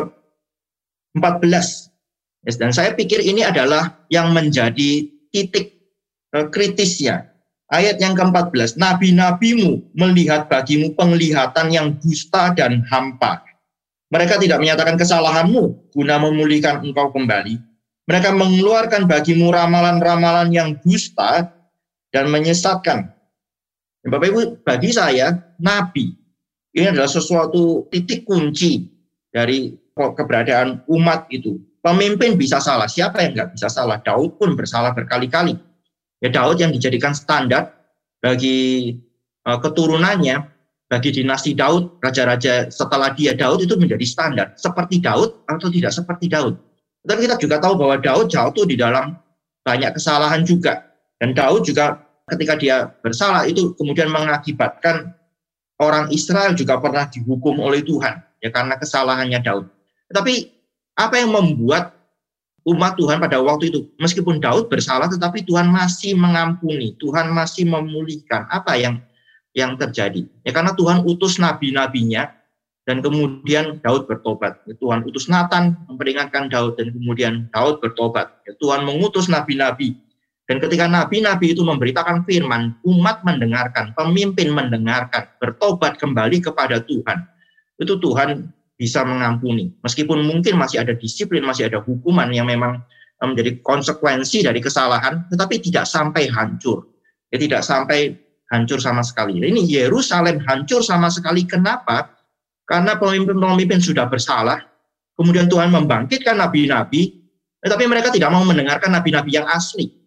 14 dan saya pikir ini adalah yang menjadi titik eh, kritisnya. Ayat yang ke-14, nabi-nabimu melihat bagimu penglihatan yang dusta dan hampa. Mereka tidak menyatakan kesalahanmu guna memulihkan engkau kembali. Mereka mengeluarkan bagimu ramalan-ramalan yang dusta dan menyesatkan. Bapak Ibu, bagi saya, nabi ini adalah sesuatu titik kunci dari keberadaan umat itu. Pemimpin bisa salah, siapa yang nggak bisa salah? Daud pun bersalah berkali-kali. Ya Daud yang dijadikan standar bagi uh, keturunannya, bagi dinasti Daud, raja-raja setelah dia Daud itu menjadi standar. Seperti Daud atau tidak seperti Daud. Tetapi kita juga tahu bahwa Daud jatuh di dalam banyak kesalahan juga. Dan Daud juga ketika dia bersalah itu kemudian mengakibatkan orang Israel juga pernah dihukum oleh Tuhan ya karena kesalahannya Daud. Tetapi apa yang membuat umat Tuhan pada waktu itu, meskipun Daud bersalah, tetapi Tuhan masih mengampuni, Tuhan masih memulihkan. Apa yang yang terjadi? Ya karena Tuhan utus nabi-nabinya, dan kemudian Daud bertobat. Ya, Tuhan utus Nathan memperingatkan Daud, dan kemudian Daud bertobat. Ya, Tuhan mengutus nabi-nabi. Dan ketika nabi-nabi itu memberitakan firman, umat mendengarkan, pemimpin mendengarkan, bertobat kembali kepada Tuhan. Itu Tuhan bisa mengampuni. Meskipun mungkin masih ada disiplin, masih ada hukuman yang memang eh, menjadi konsekuensi dari kesalahan, tetapi tidak sampai hancur. Ya, tidak sampai hancur sama sekali. Ini Yerusalem hancur sama sekali. Kenapa? Karena pemimpin-pemimpin sudah bersalah, kemudian Tuhan membangkitkan nabi-nabi, tetapi mereka tidak mau mendengarkan nabi-nabi yang asli.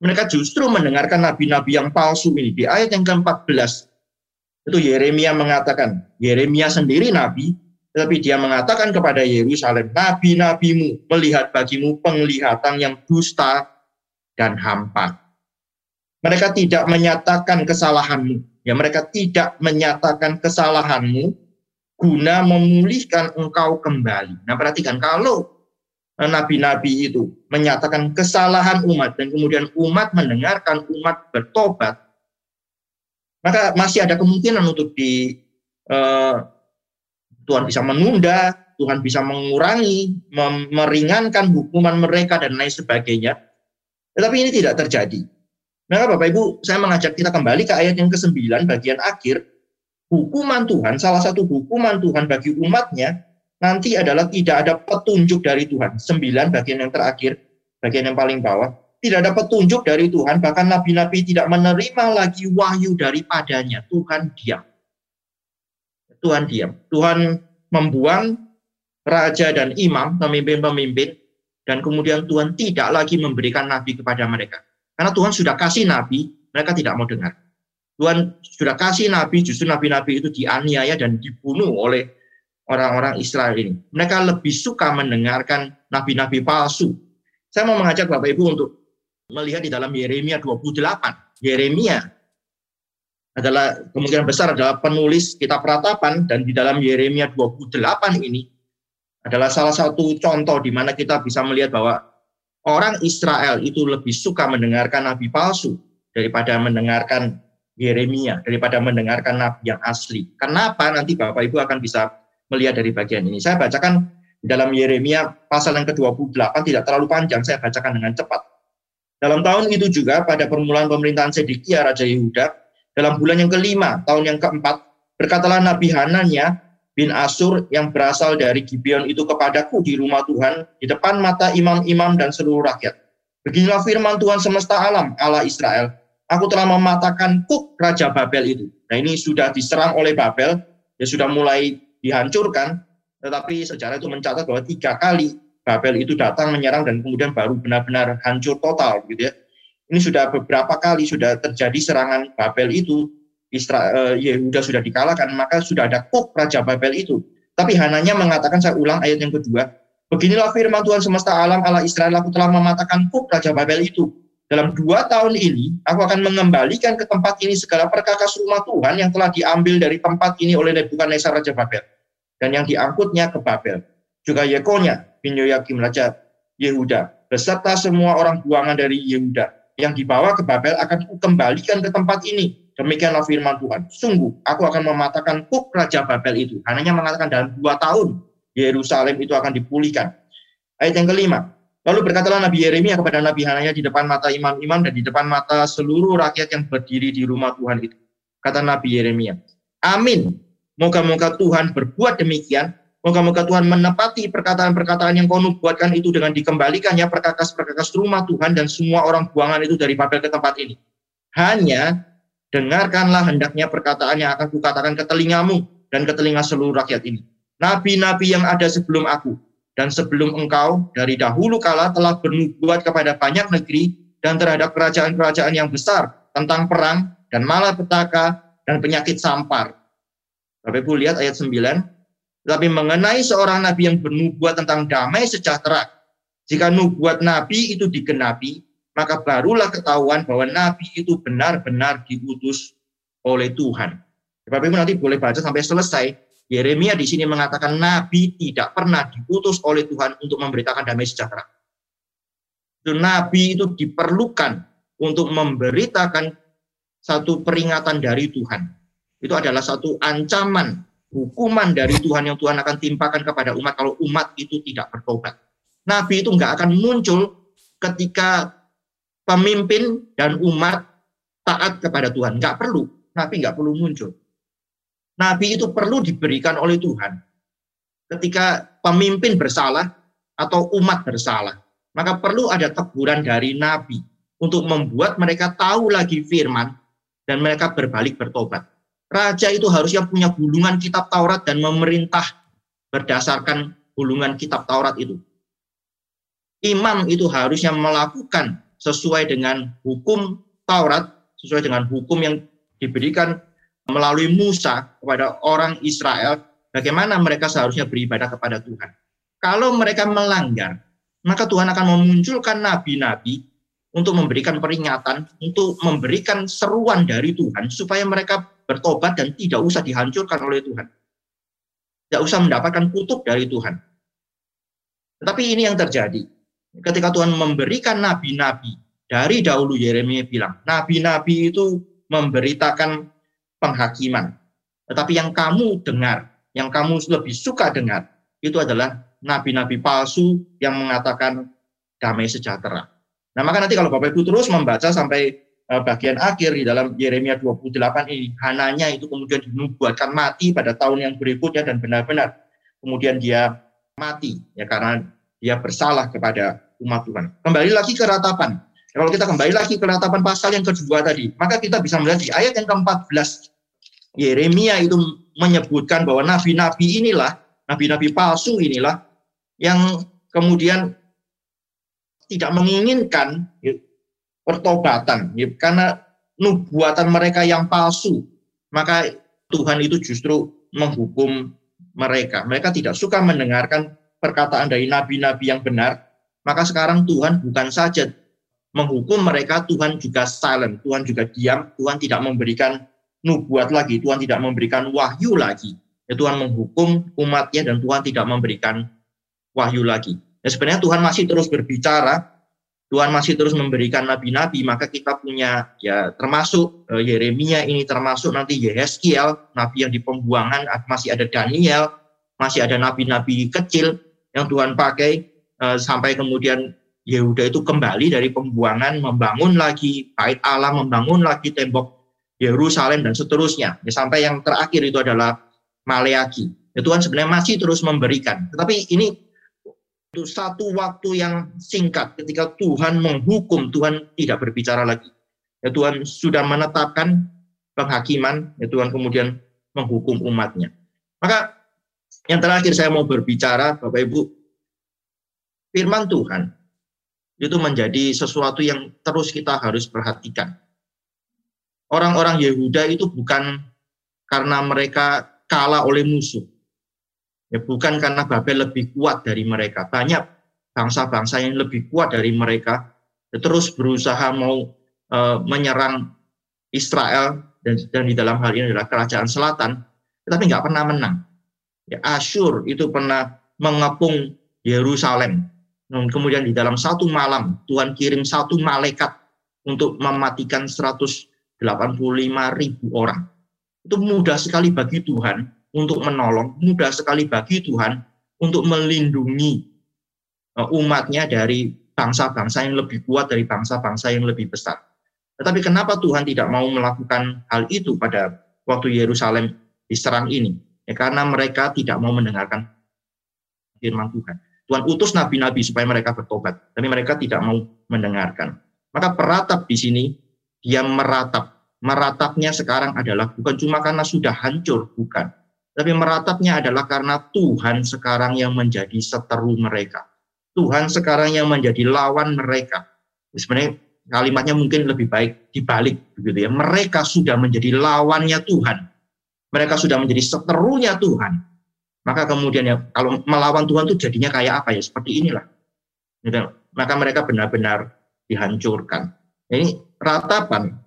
Mereka justru mendengarkan nabi-nabi yang palsu ini. Di ayat yang ke-14, itu Yeremia mengatakan, Yeremia sendiri nabi, tetapi dia mengatakan kepada Yerusalem, nabi-nabimu melihat bagimu penglihatan yang dusta dan hampa. Mereka tidak menyatakan kesalahanmu. Ya, mereka tidak menyatakan kesalahanmu guna memulihkan engkau kembali. Nah, perhatikan kalau nabi-nabi itu menyatakan kesalahan umat dan kemudian umat mendengarkan umat bertobat, maka masih ada kemungkinan untuk di uh, Tuhan bisa menunda, Tuhan bisa mengurangi, meringankan hukuman mereka dan lain sebagainya. Tetapi ini tidak terjadi. Maka Bapak Ibu, saya mengajak kita kembali ke ayat yang ke-9 bagian akhir. Hukuman Tuhan, salah satu hukuman Tuhan bagi umatnya nanti adalah tidak ada petunjuk dari Tuhan. Sembilan bagian yang terakhir, bagian yang paling bawah. Tidak ada petunjuk dari Tuhan, bahkan nabi-nabi tidak menerima lagi wahyu daripadanya. Tuhan diam. Tuhan diam. Tuhan membuang raja dan imam, pemimpin-pemimpin, dan kemudian Tuhan tidak lagi memberikan nabi kepada mereka. Karena Tuhan sudah kasih nabi, mereka tidak mau dengar. Tuhan sudah kasih nabi, justru nabi-nabi itu dianiaya dan dibunuh oleh orang-orang Israel ini. Mereka lebih suka mendengarkan nabi-nabi palsu. Saya mau mengajak Bapak Ibu untuk melihat di dalam Yeremia 28. Yeremia adalah kemungkinan besar adalah penulis kitab ratapan dan di dalam Yeremia 28 ini adalah salah satu contoh di mana kita bisa melihat bahwa orang Israel itu lebih suka mendengarkan nabi palsu daripada mendengarkan Yeremia, daripada mendengarkan nabi yang asli. Kenapa? Nanti Bapak Ibu akan bisa melihat dari bagian ini. Saya bacakan dalam Yeremia pasal yang ke-28 tidak terlalu panjang, saya bacakan dengan cepat. Dalam tahun itu juga pada permulaan pemerintahan Sedekia Raja Yehuda, dalam bulan yang kelima, tahun yang keempat, berkatalah Nabi Hananya bin Asur yang berasal dari Gibeon itu kepadaku di rumah Tuhan, di depan mata imam-imam dan seluruh rakyat. Beginilah firman Tuhan semesta alam, Allah Israel. Aku telah mematahkan kuk Raja Babel itu. Nah ini sudah diserang oleh Babel, ya sudah mulai dihancurkan, tetapi sejarah itu mencatat bahwa tiga kali Babel itu datang menyerang dan kemudian baru benar-benar hancur total gitu ya. Ini sudah beberapa kali sudah terjadi serangan Babel itu, Israel, eh, Yehuda sudah dikalahkan, maka sudah ada kok Raja Babel itu. Tapi Hananya mengatakan, saya ulang ayat yang kedua, Beginilah firman Tuhan semesta alam Allah Israel, aku telah mematakan kuk Raja Babel itu. Dalam dua tahun ini, aku akan mengembalikan ke tempat ini segala perkakas rumah Tuhan yang telah diambil dari tempat ini oleh Nebukadnezar Raja Babel. Dan yang diangkutnya ke Babel. Juga Yekonya bin Yoyakim Raja Yehuda. Beserta semua orang buangan dari Yehuda. Yang dibawa ke Babel akan kembalikan ke tempat ini. Demikianlah firman Tuhan. Sungguh, aku akan mematahkan kuk Raja Babel itu. Hanya mengatakan dalam dua tahun, Yerusalem itu akan dipulihkan. Ayat yang kelima, Lalu berkatalah Nabi Yeremia kepada Nabi Hananya di depan mata imam-imam dan di depan mata seluruh rakyat yang berdiri di rumah Tuhan itu. Kata Nabi Yeremia, Amin. Moga-moga Tuhan berbuat demikian. Moga-moga Tuhan menepati perkataan-perkataan yang kau nubuatkan itu dengan dikembalikannya perkakas-perkakas rumah Tuhan dan semua orang buangan itu dari Babel ke tempat ini. Hanya dengarkanlah hendaknya perkataan yang akan kukatakan ke telingamu dan ke telinga seluruh rakyat ini. Nabi-nabi yang ada sebelum aku, dan sebelum engkau dari dahulu kala telah bernubuat kepada banyak negeri dan terhadap kerajaan-kerajaan yang besar tentang perang dan malapetaka dan penyakit sampar. Bapak Ibu lihat ayat 9. Tapi mengenai seorang nabi yang bernubuat tentang damai sejahtera, jika nubuat nabi itu digenapi, maka barulah ketahuan bahwa nabi itu benar-benar diutus oleh Tuhan. Bapak Ibu nanti boleh baca sampai selesai Yeremia di sini mengatakan nabi tidak pernah diutus oleh Tuhan untuk memberitakan damai sejahtera. Itu nabi itu diperlukan untuk memberitakan satu peringatan dari Tuhan. Itu adalah satu ancaman hukuman dari Tuhan yang Tuhan akan timpakan kepada umat kalau umat itu tidak bertobat. Nabi itu nggak akan muncul ketika pemimpin dan umat taat kepada Tuhan. Nggak perlu. Nabi nggak perlu muncul. Nabi itu perlu diberikan oleh Tuhan. Ketika pemimpin bersalah atau umat bersalah, maka perlu ada teguran dari Nabi untuk membuat mereka tahu lagi firman dan mereka berbalik bertobat. Raja itu harusnya punya gulungan kitab Taurat dan memerintah berdasarkan gulungan kitab Taurat itu. Imam itu harusnya melakukan sesuai dengan hukum Taurat, sesuai dengan hukum yang diberikan melalui Musa kepada orang Israel bagaimana mereka seharusnya beribadah kepada Tuhan. Kalau mereka melanggar, maka Tuhan akan memunculkan nabi-nabi untuk memberikan peringatan, untuk memberikan seruan dari Tuhan supaya mereka bertobat dan tidak usah dihancurkan oleh Tuhan. Tidak usah mendapatkan kutuk dari Tuhan. Tetapi ini yang terjadi. Ketika Tuhan memberikan nabi-nabi, dari dahulu Yeremia bilang, nabi-nabi itu memberitakan penghakiman. Tetapi yang kamu dengar, yang kamu lebih suka dengar, itu adalah nabi-nabi palsu yang mengatakan damai sejahtera. Nah, maka nanti kalau Bapak Ibu terus membaca sampai eh, bagian akhir di dalam Yeremia 28 ini, Hananya itu kemudian dinubuatkan mati pada tahun yang berikutnya dan benar-benar kemudian dia mati ya karena dia bersalah kepada umat Tuhan. Kembali lagi ke ratapan. Kalau kita kembali lagi ke ratapan pasal yang kedua tadi, maka kita bisa melihat di ayat yang ke-14 Yeremia itu menyebutkan bahwa nabi-nabi inilah, nabi-nabi palsu inilah yang kemudian tidak menginginkan pertobatan ya, karena nubuatan mereka yang palsu, maka Tuhan itu justru menghukum mereka. Mereka tidak suka mendengarkan perkataan dari nabi-nabi yang benar, maka sekarang Tuhan bukan saja menghukum mereka, Tuhan juga silent, Tuhan juga diam, Tuhan tidak memberikan nubuat lagi, Tuhan tidak memberikan wahyu lagi. Ya, Tuhan menghukum umatnya dan Tuhan tidak memberikan wahyu lagi. Ya, sebenarnya Tuhan masih terus berbicara, Tuhan masih terus memberikan nabi-nabi, maka kita punya ya termasuk uh, Yeremia ini termasuk nanti Yehezkiel, nabi yang di pembuangan, masih ada Daniel, masih ada nabi-nabi kecil yang Tuhan pakai uh, sampai kemudian Yehuda itu kembali dari pembuangan, membangun lagi bait Allah, membangun lagi tembok Yerusalem dan seterusnya. Ya, sampai yang terakhir itu adalah Maleaki. Ya, Tuhan sebenarnya masih terus memberikan. Tetapi ini itu satu waktu yang singkat ketika Tuhan menghukum, Tuhan tidak berbicara lagi. Ya, Tuhan sudah menetapkan penghakiman, ya Tuhan kemudian menghukum umatnya. Maka yang terakhir saya mau berbicara, Bapak Ibu, firman Tuhan itu menjadi sesuatu yang terus kita harus perhatikan. Orang-orang Yehuda itu bukan karena mereka kalah oleh musuh. Ya, bukan karena Babel lebih kuat dari mereka. Banyak bangsa-bangsa yang lebih kuat dari mereka ya, terus berusaha mau e, menyerang Israel dan, dan di dalam hal ini adalah kerajaan selatan, tetapi nggak pernah menang. Ya, Asyur itu pernah mengepung Yerusalem kemudian di dalam satu malam Tuhan kirim satu malaikat untuk mematikan 185 ribu orang. Itu mudah sekali bagi Tuhan untuk menolong, mudah sekali bagi Tuhan untuk melindungi uh, umatnya dari bangsa-bangsa yang lebih kuat dari bangsa-bangsa yang lebih besar. Tetapi kenapa Tuhan tidak mau melakukan hal itu pada waktu Yerusalem diserang ini? Ya, karena mereka tidak mau mendengarkan firman Tuhan. Tuhan utus nabi-nabi supaya mereka bertobat, tapi mereka tidak mau mendengarkan. Maka peratap di sini dia meratap. Meratapnya sekarang adalah bukan cuma karena sudah hancur, bukan. Tapi meratapnya adalah karena Tuhan sekarang yang menjadi seteru mereka. Tuhan sekarang yang menjadi lawan mereka. Sebenarnya kalimatnya mungkin lebih baik dibalik begitu ya. Mereka sudah menjadi lawannya Tuhan. Mereka sudah menjadi seterunya Tuhan. Maka kemudian ya kalau melawan Tuhan itu jadinya kayak apa ya? Seperti inilah. Gitu. Maka mereka benar-benar dihancurkan. Ini ratapan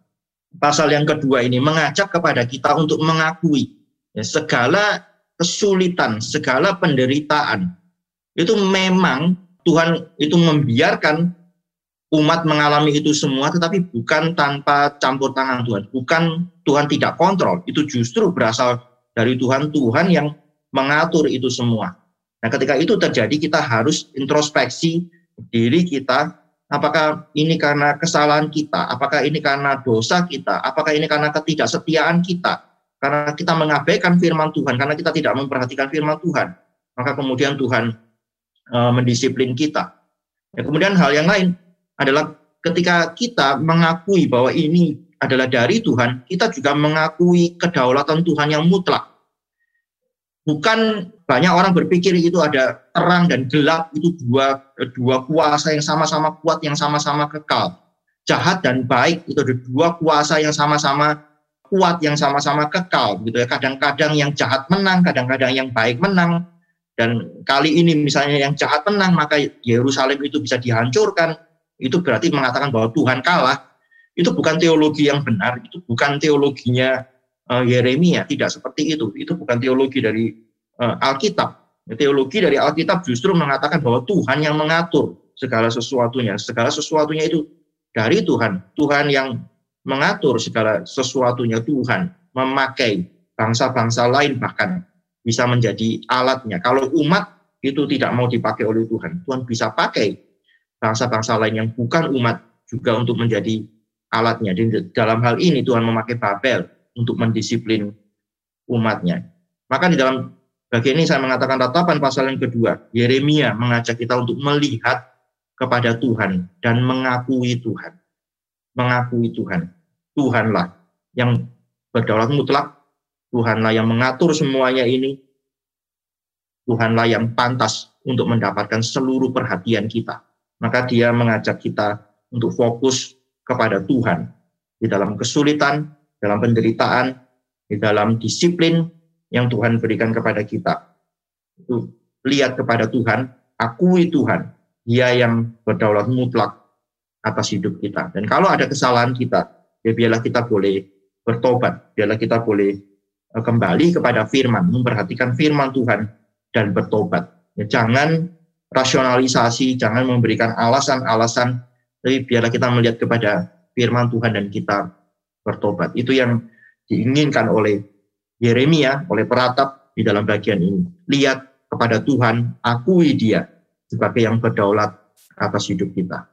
pasal yang kedua ini mengajak kepada kita untuk mengakui ya, segala kesulitan, segala penderitaan itu memang Tuhan itu membiarkan umat mengalami itu semua, tetapi bukan tanpa campur tangan Tuhan, bukan Tuhan tidak kontrol, itu justru berasal dari Tuhan, Tuhan yang mengatur itu semua. Nah, ketika itu terjadi kita harus introspeksi diri kita, apakah ini karena kesalahan kita, apakah ini karena dosa kita, apakah ini karena ketidaksetiaan kita, karena kita mengabaikan firman Tuhan, karena kita tidak memperhatikan firman Tuhan, maka kemudian Tuhan e, mendisiplin kita. Ya, kemudian hal yang lain adalah ketika kita mengakui bahwa ini adalah dari Tuhan, kita juga mengakui kedaulatan Tuhan yang mutlak bukan banyak orang berpikir itu ada terang dan gelap itu dua dua kuasa yang sama-sama kuat yang sama-sama kekal. Jahat dan baik itu ada dua kuasa yang sama-sama kuat yang sama-sama kekal gitu ya. Kadang-kadang yang jahat menang kadang-kadang yang baik menang. Dan kali ini misalnya yang jahat menang maka Yerusalem itu bisa dihancurkan. Itu berarti mengatakan bahwa Tuhan kalah. Itu bukan teologi yang benar itu bukan teologinya uh, Yeremia tidak seperti itu. Itu bukan teologi dari uh, Alkitab. Teologi dari Alkitab justru mengatakan bahwa Tuhan yang mengatur segala sesuatunya. Segala sesuatunya itu dari Tuhan. Tuhan yang mengatur segala sesuatunya Tuhan memakai bangsa-bangsa lain bahkan bisa menjadi alatnya. Kalau umat itu tidak mau dipakai oleh Tuhan, Tuhan bisa pakai bangsa-bangsa lain yang bukan umat juga untuk menjadi alatnya. Di dalam hal ini Tuhan memakai Babel untuk mendisiplin umatnya. Maka di dalam bagian ini saya mengatakan ratapan pasal yang kedua, Yeremia mengajak kita untuk melihat kepada Tuhan dan mengakui Tuhan. Mengakui Tuhan. Tuhanlah yang berdaulat mutlak, Tuhanlah yang mengatur semuanya ini, Tuhanlah yang pantas untuk mendapatkan seluruh perhatian kita. Maka dia mengajak kita untuk fokus kepada Tuhan di dalam kesulitan, dalam penderitaan, di dalam disiplin yang Tuhan berikan kepada kita. Itu lihat kepada Tuhan, akui Tuhan, Dia yang berdaulat mutlak atas hidup kita. Dan kalau ada kesalahan kita, ya biarlah kita boleh bertobat, biarlah kita boleh e, kembali kepada firman, memperhatikan firman Tuhan dan bertobat. Ya, jangan rasionalisasi, jangan memberikan alasan-alasan, tapi biarlah kita melihat kepada firman Tuhan dan kita bertobat. Itu yang diinginkan oleh Yeremia, oleh peratap di dalam bagian ini. Lihat kepada Tuhan, akui dia sebagai yang berdaulat atas hidup kita.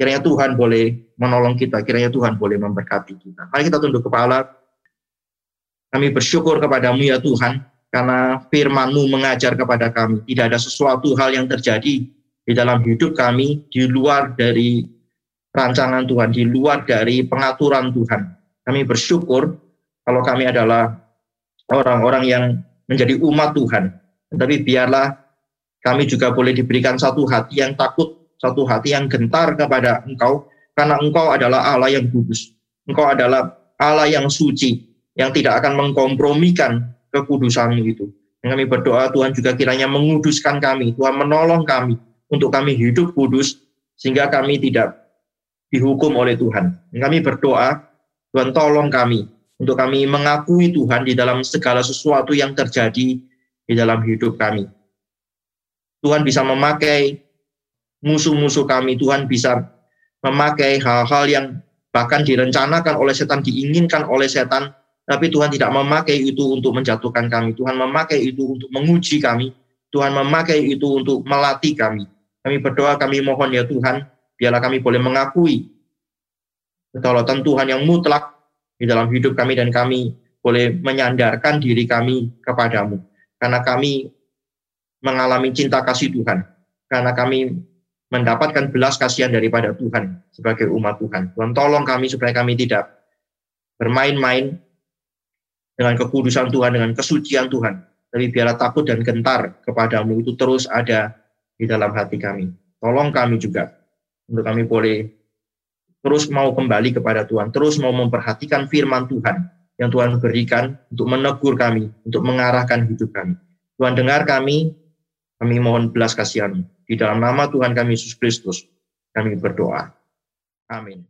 Kiranya Tuhan boleh menolong kita, kiranya Tuhan boleh memberkati kita. Mari kita tunduk kepala. Kami bersyukur kepadamu ya Tuhan, karena firman-Mu mengajar kepada kami. Tidak ada sesuatu hal yang terjadi di dalam hidup kami di luar dari rancangan Tuhan, di luar dari pengaturan Tuhan. Kami bersyukur kalau kami adalah orang-orang yang menjadi umat Tuhan. Tapi biarlah kami juga boleh diberikan satu hati yang takut, satu hati yang gentar kepada Engkau, karena Engkau adalah Allah yang kudus. Engkau adalah Allah yang suci, yang tidak akan mengkompromikan kekudusanmu itu. Dan kami berdoa Tuhan juga kiranya menguduskan kami, Tuhan menolong kami untuk kami hidup kudus, sehingga kami tidak dihukum oleh Tuhan. Dan kami berdoa, Tuhan tolong kami untuk kami mengakui Tuhan di dalam segala sesuatu yang terjadi di dalam hidup kami. Tuhan bisa memakai musuh-musuh kami, Tuhan bisa memakai hal-hal yang bahkan direncanakan oleh setan, diinginkan oleh setan, tapi Tuhan tidak memakai itu untuk menjatuhkan kami. Tuhan memakai itu untuk menguji kami. Tuhan memakai itu untuk melatih kami. Kami berdoa, kami mohon ya Tuhan, biarlah kami boleh mengakui kedaulatan Tuhan yang mutlak di dalam hidup kami dan kami boleh menyandarkan diri kami kepadamu. Karena kami mengalami cinta kasih Tuhan. Karena kami mendapatkan belas kasihan daripada Tuhan sebagai umat Tuhan. Tuhan tolong kami supaya kami tidak bermain-main dengan kekudusan Tuhan, dengan kesucian Tuhan. Tapi biarlah takut dan gentar kepadamu itu terus ada di dalam hati kami. Tolong kami juga untuk kami boleh terus mau kembali kepada Tuhan, terus mau memperhatikan firman Tuhan yang Tuhan berikan untuk menegur kami, untuk mengarahkan hidup kami. Tuhan dengar kami, kami mohon belas kasihan. Di dalam nama Tuhan kami Yesus Kristus, kami berdoa. Amin.